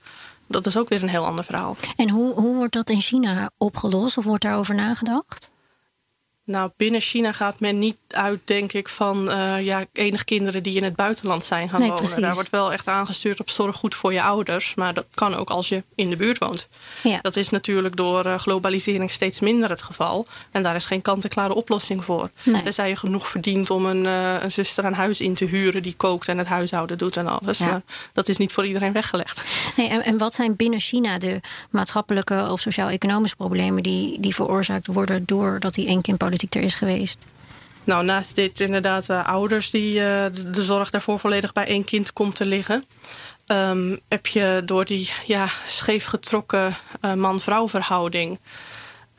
dat is ook weer een heel ander verhaal. En hoe, hoe wordt dat in China opgelost of wordt daarover nagedacht? Nou, binnen China gaat men niet uit, denk ik, van eh, ja, enig kinderen die in het buitenland zijn gaan Nee, wonen. precies. Daar wordt wel echt aangestuurd op zorg goed voor je ouders. Maar dat kan ook als je in de buurt woont. Ja. Dat is natuurlijk door eh, globalisering steeds minder het geval. En daar is geen kant-en-klare oplossing voor. Nee. Tenzij je genoeg verdient om een, eh, een zuster aan huis in te huren die kookt en het huishouden doet en alles. Ja. Maar dat is niet voor iedereen weggelegd. Nee, en, en wat zijn binnen China de maatschappelijke of sociaal-economische problemen die, die veroorzaakt worden doordat die er is geweest? Nou, naast dit inderdaad eh, ouders die eh, de, de zorg daarvoor volledig bij één kind komt te liggen. ehm, heb je door die ja, scheef getrokken eh, man-vrouw verhouding.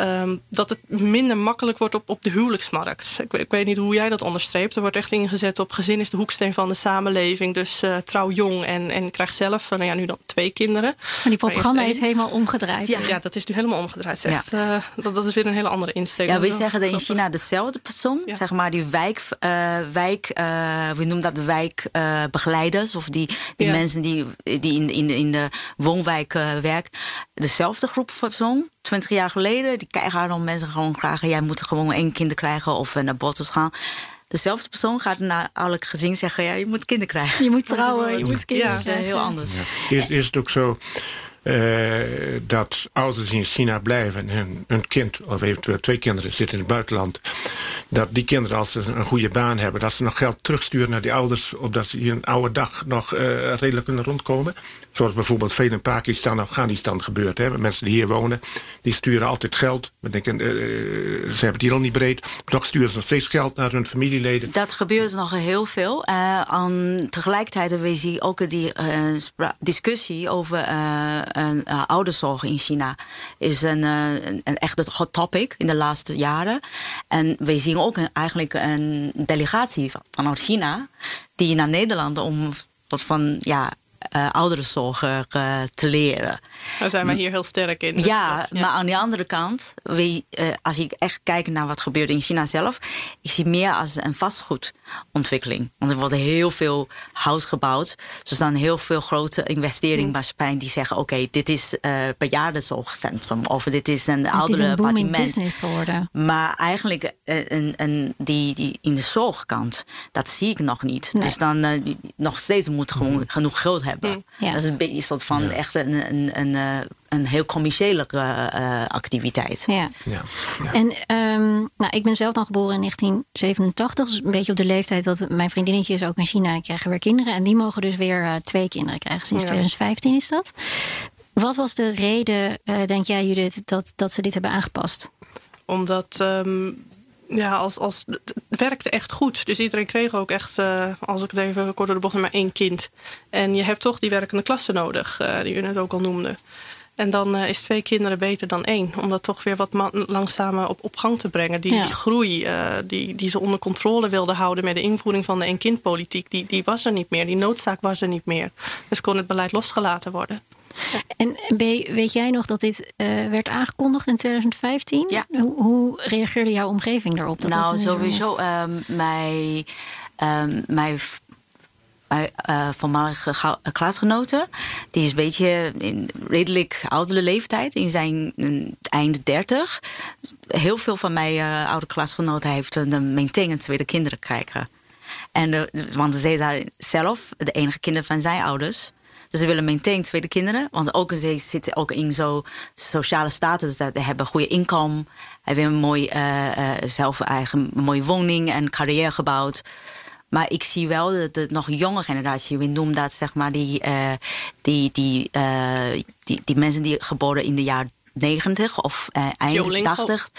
Ehm, dat het minder makkelijk wordt op, op de huwelijksmarkt. Ik, ik weet niet hoe jij dat onderstreept. Er wordt echt ingezet op gezin is de hoeksteen van de samenleving. Dus eh, trouw jong en, en krijg zelf, eh, nou ja, nu dan twee kinderen. Maar die propaganda is helemaal omgedraaid. Ja, ja, dat is nu helemaal omgedraaid. Echt, eh, dat, dat is weer een hele andere insteek. Ja, we zeggen dat in. China dezelfde persoon, Ja. zeg maar die wijk, eh, wijk we noemen dat wijkbegeleiders, of die, die Ja. mensen die, die in, in, de- in de woonwijk eh, werken. Dezelfde groep persoon, twintig jaar geleden, die krijgen dan mensen gewoon graag, jij moet gewoon één kind krijgen of eh, naar bottles gaan. Dezelfde persoon gaat naar elk gezin zeggen, ja, je moet kinderen krijgen. Je moet trouwen, je moet Ja. kinderen Dat is krijgen. heel anders. Is, is het ook zo eh, dat ouders in China blijven... en hun, hun kind of eventueel twee kinderen zitten in het buitenland... dat die kinderen, als ze een goede baan hebben... dat ze nog geld terugsturen naar die ouders... opdat ze hier een oude dag nog uh, redelijk kunnen rondkomen. Zoals bijvoorbeeld veel in Pakistan en Afghanistan gebeurt. Hè. Mensen die hier wonen, die sturen altijd geld. We denken, uh, ze hebben het hier al niet breed. Toch sturen ze nog steeds geld naar hun familieleden. Dat gebeurt nog heel veel. Uh, aan, tegelijkertijd we zien ook die discussie over een, ouderzorg in China. Is een, een, een echt hot topic in de laatste jaren. En we zien ook eigenlijk een delegatie vanuit China... die naar Nederland om wat van ja, uh, ouderenzorg uh, te leren. Daar zijn we hier heel sterk in. Ja, maar aan de andere kant, we, uh, als ik echt kijk naar wat gebeurt in China zelf, ik zie meer als een vastgoedontwikkeling. Want er wordt heel veel huis gebouwd. Er staan heel veel grote investeringsmaatschappijen die zeggen: oké, okay, dit is uh, bejaardenzorgcentrum of dit is een oudere appartement. business geworden. Maar eigenlijk een, een, die, die in de zorgkant, dat zie ik nog niet. Nee. Dus dan nog steeds moet gewoon genoeg geld hebben hebben. Ja. Dat is een beetje soort van echt een, een, een, eh, een heel commerciële uh, activiteit. Ja. ja. En um, nou, ik ben zelf dan geboren in 1987. Dus een beetje op de leeftijd dat mijn vriendinnetje is ook in China. En krijgen weer kinderen. En die mogen dus weer uh, twee kinderen krijgen. Sinds 2015 is dat. Wat was de reden, denk jij Judith, dat, dat ze dit hebben aangepast? Omdat um, ja, als, als, het werkte echt goed. Dus iedereen kreeg ook echt, uh, als ik het even kort door de bocht maar één kind. En je hebt toch die werkende klasse nodig, uh, die u net ook al noemde. En dan uh, is twee kinderen beter dan één. Om dat toch weer wat langzamer op, op gang te brengen. Die, ja. die groei die, die ze onder controle wilden houden met de invoering van de één-kindpolitiek, die, die was er niet meer. Die noodzaak was er niet meer. Dus kon het beleid losgelaten worden. En B, weet jij nog dat dit uh, werd aangekondigd in 2015? Ja. Hoe, hoe reageerde jouw omgeving daarop? Dat nou, sowieso. Um, mijn, um, mijn mijn uh, voormalige klasgenoten. Die is een beetje in redelijk oudere leeftijd. In zijn eind 30. Heel veel van mijn uh, oude klasgenoten heeft een maintain tweede kinderen krijgen. En want ze daar zelf de enige kinderen van zijn ouders. Dus ze willen maintain tweede kinderen. Want ook ze zitten ook in zo'n sociale status. Dat ze hebben goede inkomen. Hebben een mooi, uh, uh, zelf eigen mooie woning en carrière gebouwd. Maar ik zie wel dat de nog jonge generatie, we noemen dat zeg maar die, uh, die, die, die, die mensen die geboren in de jaren 90 of uh, eind 80.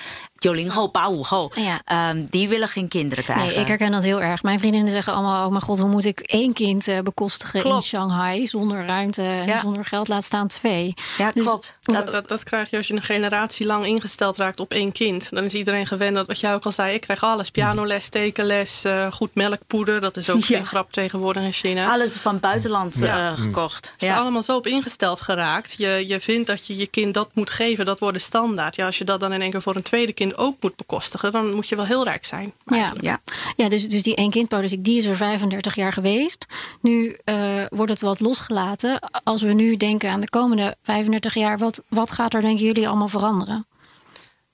Jolingo, Pauwho. Ja. Um, die willen geen kinderen krijgen. Nee, ik herken dat heel erg. Mijn vriendinnen zeggen allemaal: Oh mijn god, hoe moet ik één kind uh, bekostigen klopt. in Shanghai zonder ruimte en ja. zonder geld? Laat staan twee. Ja, dus, klopt. Dat, dat, dat, krijg je als je een generatie lang ingesteld raakt op één kind. Dan is iedereen gewend dat wat jij ook al zei: ik krijg alles: pianoles, tekenles, uh, goed melkpoeder. Dat is ook ja. geen grap tegenwoordig in China. Alles van buitenland ja. gekocht. Ze ja. allemaal zo op ingesteld geraakt. Je, je vindt dat je je kind dat moet geven, dat wordt de standaard. Ja, als je dat dan in één keer voor een tweede kind ook moet bekostigen, dan moet je wel heel rijk zijn. Ja, ja. ja dus, dus die één-kindpolitiek, die is er 35 jaar geweest. Nu uh, wordt het wat losgelaten. Als we nu denken aan de komende 35 jaar, wat, wat gaat er, denken jullie, allemaal veranderen?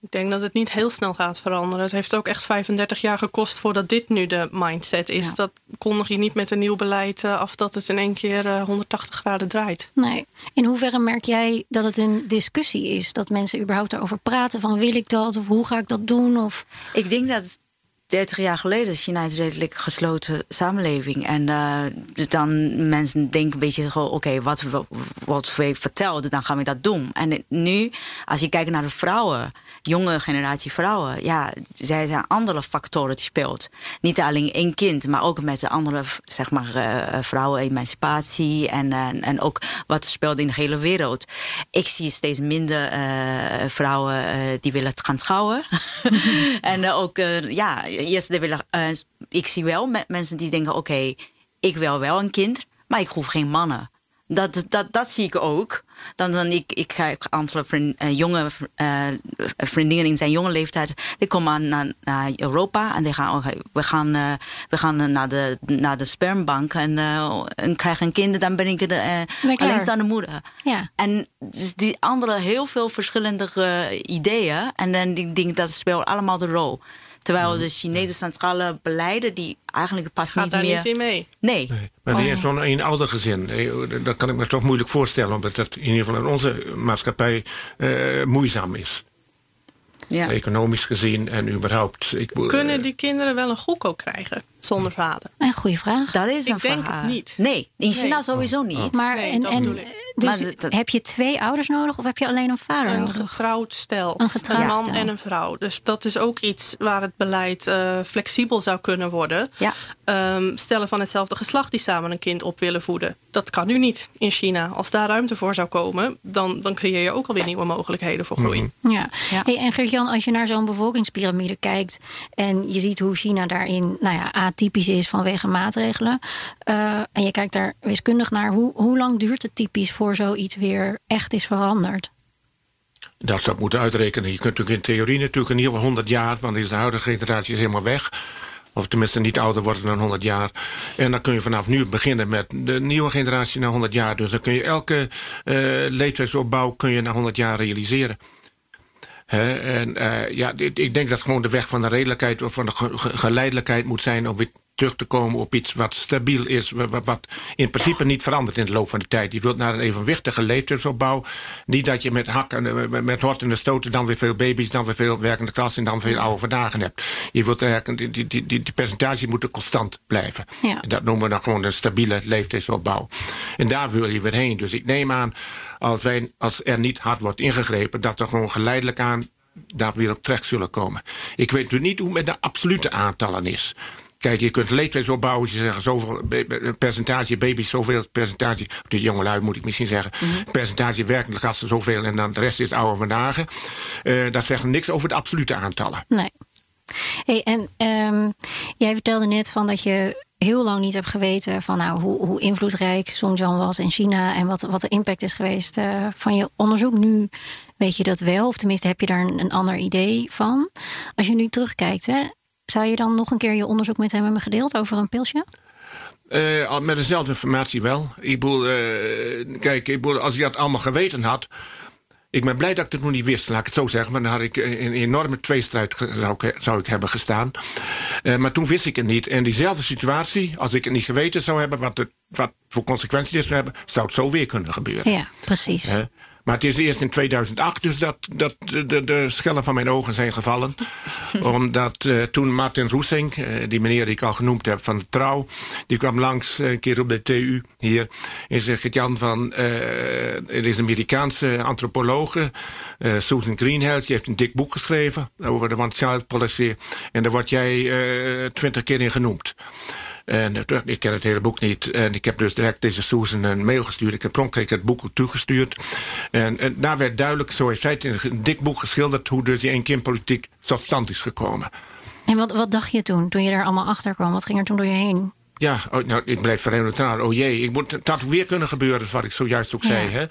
Ik denk dat het niet heel snel gaat veranderen. Het heeft ook echt 35 jaar gekost voordat dit nu de mindset is. Ja. Dat kondig je niet met een nieuw beleid af dat het in één keer uh, 180 graden draait. Nee. In hoeverre merk jij dat het een discussie is? Dat mensen überhaupt erover praten van wil ik dat of hoe ga ik dat doen? Of... Ik denk dat 30 jaar geleden is China een redelijk gesloten samenleving. En uh, dan mensen denken een beetje oké, okay, wat, wat we vertelden, dan gaan we dat doen. En nu, als je kijkt naar de vrouwen, jonge generatie vrouwen, ja, zij zijn andere factoren die speelt. Niet alleen één kind, maar ook met de andere, zeg maar, uh, vrouwen, emancipatie en, en ook wat speelt in de hele wereld. Ik zie steeds minder vrouwen die willen gaan trouwen. en ook, ja, eerst willen, uh, ik zie wel met mensen die denken: oké, okay, ik wil wel een kind, maar ik hoef geen mannen. Dat, dat, dat zie ik ook. Dan, dan ik, ik ga een aantal vriend, uh, jonge uh, vriendinnen in zijn jonge leeftijd. Die komen naar, naar Europa en die gaan, okay, we gaan, uh, we gaan naar, de, naar de spermbank en, en krijgen een kind. Dan ben ik de, alleenstaande moeder. Ja. En dus die andere heel veel verschillende ideeën. En dan die dingen dat speelt allemaal de rol. Terwijl de Chinese centrale beleiden die eigenlijk pas Gaat niet daar meer... niet in mee? Nee. nee. Maar oh. zo'n een ouder gezin, dat kan ik me toch moeilijk voorstellen... omdat dat in ieder geval in onze maatschappij uh, moeizaam is. Ja. Economisch gezien en überhaupt. Ik, Kunnen eh, die kinderen wel een goedkoop krijgen zonder vader? Een goede vraag. Dat is Ik een denk vraag. het niet. Nee, in China Nee. sowieso niet. Maar, Nee, en, dat en, ik. dus Maar dat- heb je twee ouders nodig of heb je alleen een vader Een nodig? getrouwd stel. Een getrouwd man stel. en een vrouw. Dus dat is ook iets waar het beleid eh, flexibel zou kunnen worden. Ja. Ehm, stellen van hetzelfde geslacht die samen een kind op willen voeden. Dat kan nu niet in China. Als daar ruimte voor zou komen, dan, dan creëer je ook alweer nieuwe mogelijkheden voor groei. Ja. Ja. Hey, en Gert-Jan, als je naar zo'n bevolkingspyramide kijkt en je ziet hoe China daarin nou ja, atypisch is vanwege maatregelen, eh, en je kijkt daar wiskundig naar, hoe, hoe lang duurt het typisch voor zoiets weer echt is veranderd? Dat zou moeten uitrekenen. Je kunt natuurlijk in theorie natuurlijk een nieuwe 100 jaar, want de huidige generatie is helemaal weg. Of tenminste niet ouder worden dan 100 jaar. En dan kun je vanaf nu beginnen met de nieuwe generatie naar 100 jaar. Dus dan kun je elke eh leeftijdsopbouw kun je naar 100 jaar realiseren. Hè, en eh, ja, ik denk dat gewoon de weg van de redelijkheid of van de ge- ge- geleidelijkheid moet zijn om weer terug te komen op iets wat stabiel is, wa- wa- wat in principe niet verandert in de loop van de tijd. Je wilt naar een evenwichtige leeftijdsopbouw. Niet dat je met hakken, eh, met- horten en stoten dan weer veel baby's, dan weer veel werkende klas en dan veel oude vandaag hebt. Je wilt eigenlijk, die, die, die, die, die percentage moeten constant blijven. Ja. En dat noemen we dan gewoon een stabiele leeftijdsopbouw. En daar wil je weer heen. Dus ik neem aan, als, wij, als er niet hard wordt ingegrepen, dat er gewoon geleidelijk aan daar weer op terecht zullen komen. Ik weet nu niet hoe het met de absolute aantallen is. Kijk, je kunt leeftijdsopbouwen. Je zegt zoveel percentage baby's, zoveel percentage. De jongelui moet ik misschien zeggen. Percentage werkende gasten, zoveel. En dan de rest is oude vandaag. Eh dat zegt niks over de absolute aantallen. Nee. Hey, en ehm, jij vertelde net van dat je heel lang niet hebt geweten van nou, hoe, hoe invloedrijk Songjiang was in China en wat, wat de impact is geweest eh, van je onderzoek. Nu weet je dat wel, of tenminste heb je daar een, een ander idee van. Als je nu terugkijkt, hè, zou je dan nog een keer je onderzoek met hem hebben gedeeld over een pilsje? Eh, met dezelfde informatie wel. Ik bedoel, eh, kijk, ik bedoel, als hij dat allemaal geweten had. Ik ben blij dat ik het nog niet wist, laat ik het zo zeggen. Want dan had ik in een enorme tweestrijd zou ik, zou ik hebben gestaan. Eh, maar toen wist ik het niet. En diezelfde situatie, als ik het niet geweten zou hebben... wat, het, wat voor consequenties dit zou hebben... zou het zo weer kunnen gebeuren. Ja, precies. Maar het is eerst in 2008 dus dat, dat de, de, schellen van mijn ogen zijn gevallen. Omdat eh, toen Martin Roesink, eh, die meneer die ik al genoemd heb van de Trouw... die kwam langs eh, een keer op de TU hier. En zegt Jan van... er is een Amerikaanse antropologe, Susan Greenhalgh... die heeft een dik boek geschreven over de one-child policy. En daar word jij twintig keer in genoemd. En eh, ik ken het hele boek niet. En ik heb dus direct deze Susan een mail gestuurd. Ik heb pronkelijk het boek toegestuurd. En, en daar werd duidelijk, zo heeft zij het in een dik boek geschilderd... hoe dus die één-kind-politiek tot stand is gekomen. En wat, wat dacht je toen, toen je daar allemaal achter kwam? Wat ging er toen door je heen? Ja, oh, nou, ik bleef vrij neutraal. Oh jee, ik moet, had weer kunnen gebeuren, wat ik zojuist ook zei. Hè?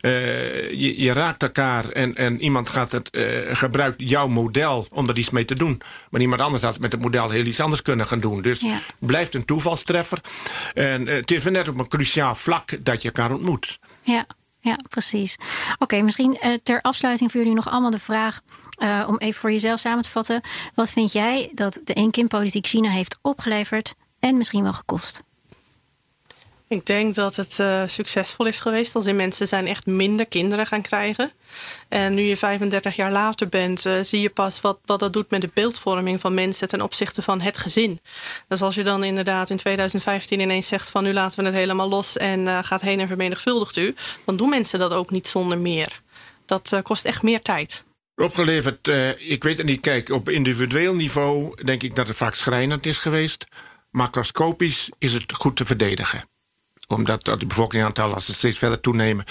Eh, je, je raakt elkaar en, en iemand gaat het, eh, gebruikt jouw model om er iets mee te doen. Maar iemand anders had met het model heel iets anders kunnen gaan doen. Dus Ja. blijft een toevalstreffer. En eh, het is weer net op een cruciaal vlak dat je elkaar ontmoet. Ja, ja precies. Oké, misschien ter afsluiting voor jullie nog allemaal de vraag... om even voor jezelf samen te vatten. Wat vind jij dat de één-kind-politiek China heeft opgeleverd... en misschien wel gekost? Ik denk dat het eh, succesvol is geweest als in mensen zijn echt minder kinderen gaan krijgen. En nu je 35 jaar later bent, eh, zie je pas wat, wat dat doet met de beeldvorming van mensen ten opzichte van het gezin. Dus als je dan inderdaad in 2015 ineens zegt van nu laten we het helemaal los en eh, gaat heen en vermenigvuldigt u, dan doen mensen dat ook niet zonder meer. Dat eh, kost echt meer tijd. Opgeleverd, eh, ik weet het niet. Kijk, op individueel niveau denk ik dat het vaak schrijnend is geweest. Macroscopisch is het goed te verdedigen omdat dat de bevolkingsaantallen als ze steeds verder toenemen.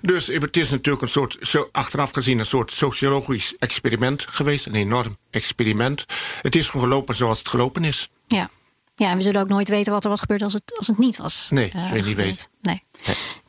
Dus het is natuurlijk een soort, zo, achteraf gezien, een soort sociologisch experiment geweest. Een enorm experiment. Het is gewoon gelopen zoals het gelopen is. Ja. ja, en we zullen ook nooit weten wat er was gebeurd als het, als het niet was. Nee, je niet gebeurd. Nee.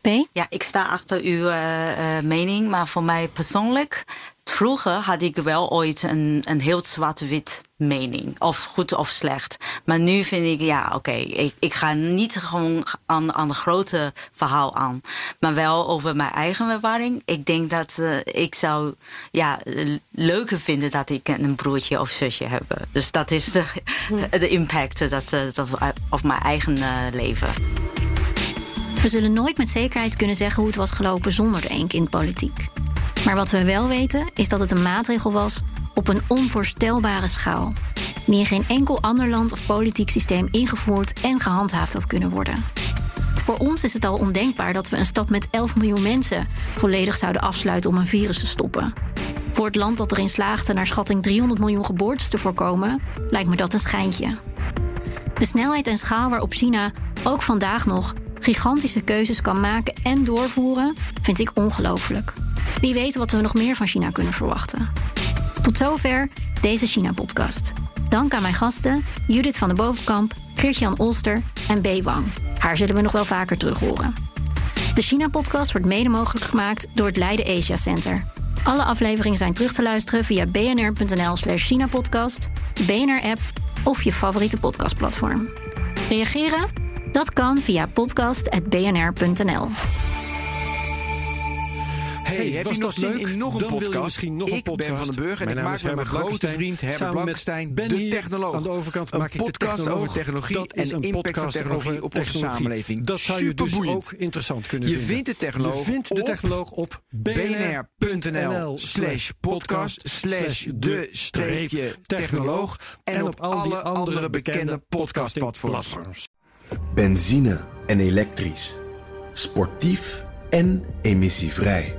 B? Ja, ik sta achter uw eh, eh, mening, maar voor mij persoonlijk... Vroeger had ik wel ooit een, een heel zwart-wit mening. Of goed of slecht. Maar nu vind ik, ja, oké. ik, ik ga niet gewoon aan, aan een grote verhaal aan. Maar wel over mijn eigen ervaring. Ik denk dat eh, ik zou ja, leuker vinden dat ik een broertje of zusje heb. Dus dat is de, de impact dat, eh, dat, op mijn eigen eh, leven. We zullen nooit met zekerheid kunnen zeggen hoe het was gelopen zonder de één-kind-politiek. Maar wat we wel weten is dat het een maatregel was op een onvoorstelbare schaal, die in geen enkel ander land of politiek systeem ingevoerd en gehandhaafd had kunnen worden. Voor ons is het al ondenkbaar dat we een stad met 11 miljoen mensen volledig zouden afsluiten om een virus te stoppen. Voor het land dat erin slaagde naar schatting 300 miljoen geboortes te voorkomen, lijkt me dat een schijntje. De snelheid en schaal waarop China ook vandaag nog gigantische keuzes kan maken en doorvoeren, vind ik ongelooflijk. Wie weet wat we nog meer van China kunnen verwachten. Tot zover deze China-podcast. Dank aan mijn gasten Judith van de Bovenkamp, Geert-Jan Olster en B. Wang. Haar zullen we nog wel vaker terug horen. De China-podcast wordt mede mogelijk gemaakt door het Leiden Asia Center. Alle afleveringen zijn terug te luisteren via bnr.nl/slash China-podcast, BNR-app of je favoriete podcastplatform. Reageren? Dat kan via podcast.bnr.nl. Hey, heb je nog zin in nog een Dan wil je podcast? misschien nog een ik ben. Van den Burg en Mijn ik maak met mijn grote vriend Herbert Blankenstein Ben de hier technoloog. Aan de overkant een maak ik de podcast over technologie Dat en een impact van podcast technologie op onze samenleving. Dat zou je dus ook interessant kunnen Je vinden. vindt de technoloog Je vindt de technoloog op bnr.nl slash podcast slash de streepje technoloog en op alle andere bekende podcastplatforms. Benzine en elektrisch. Sportief en emissievrij.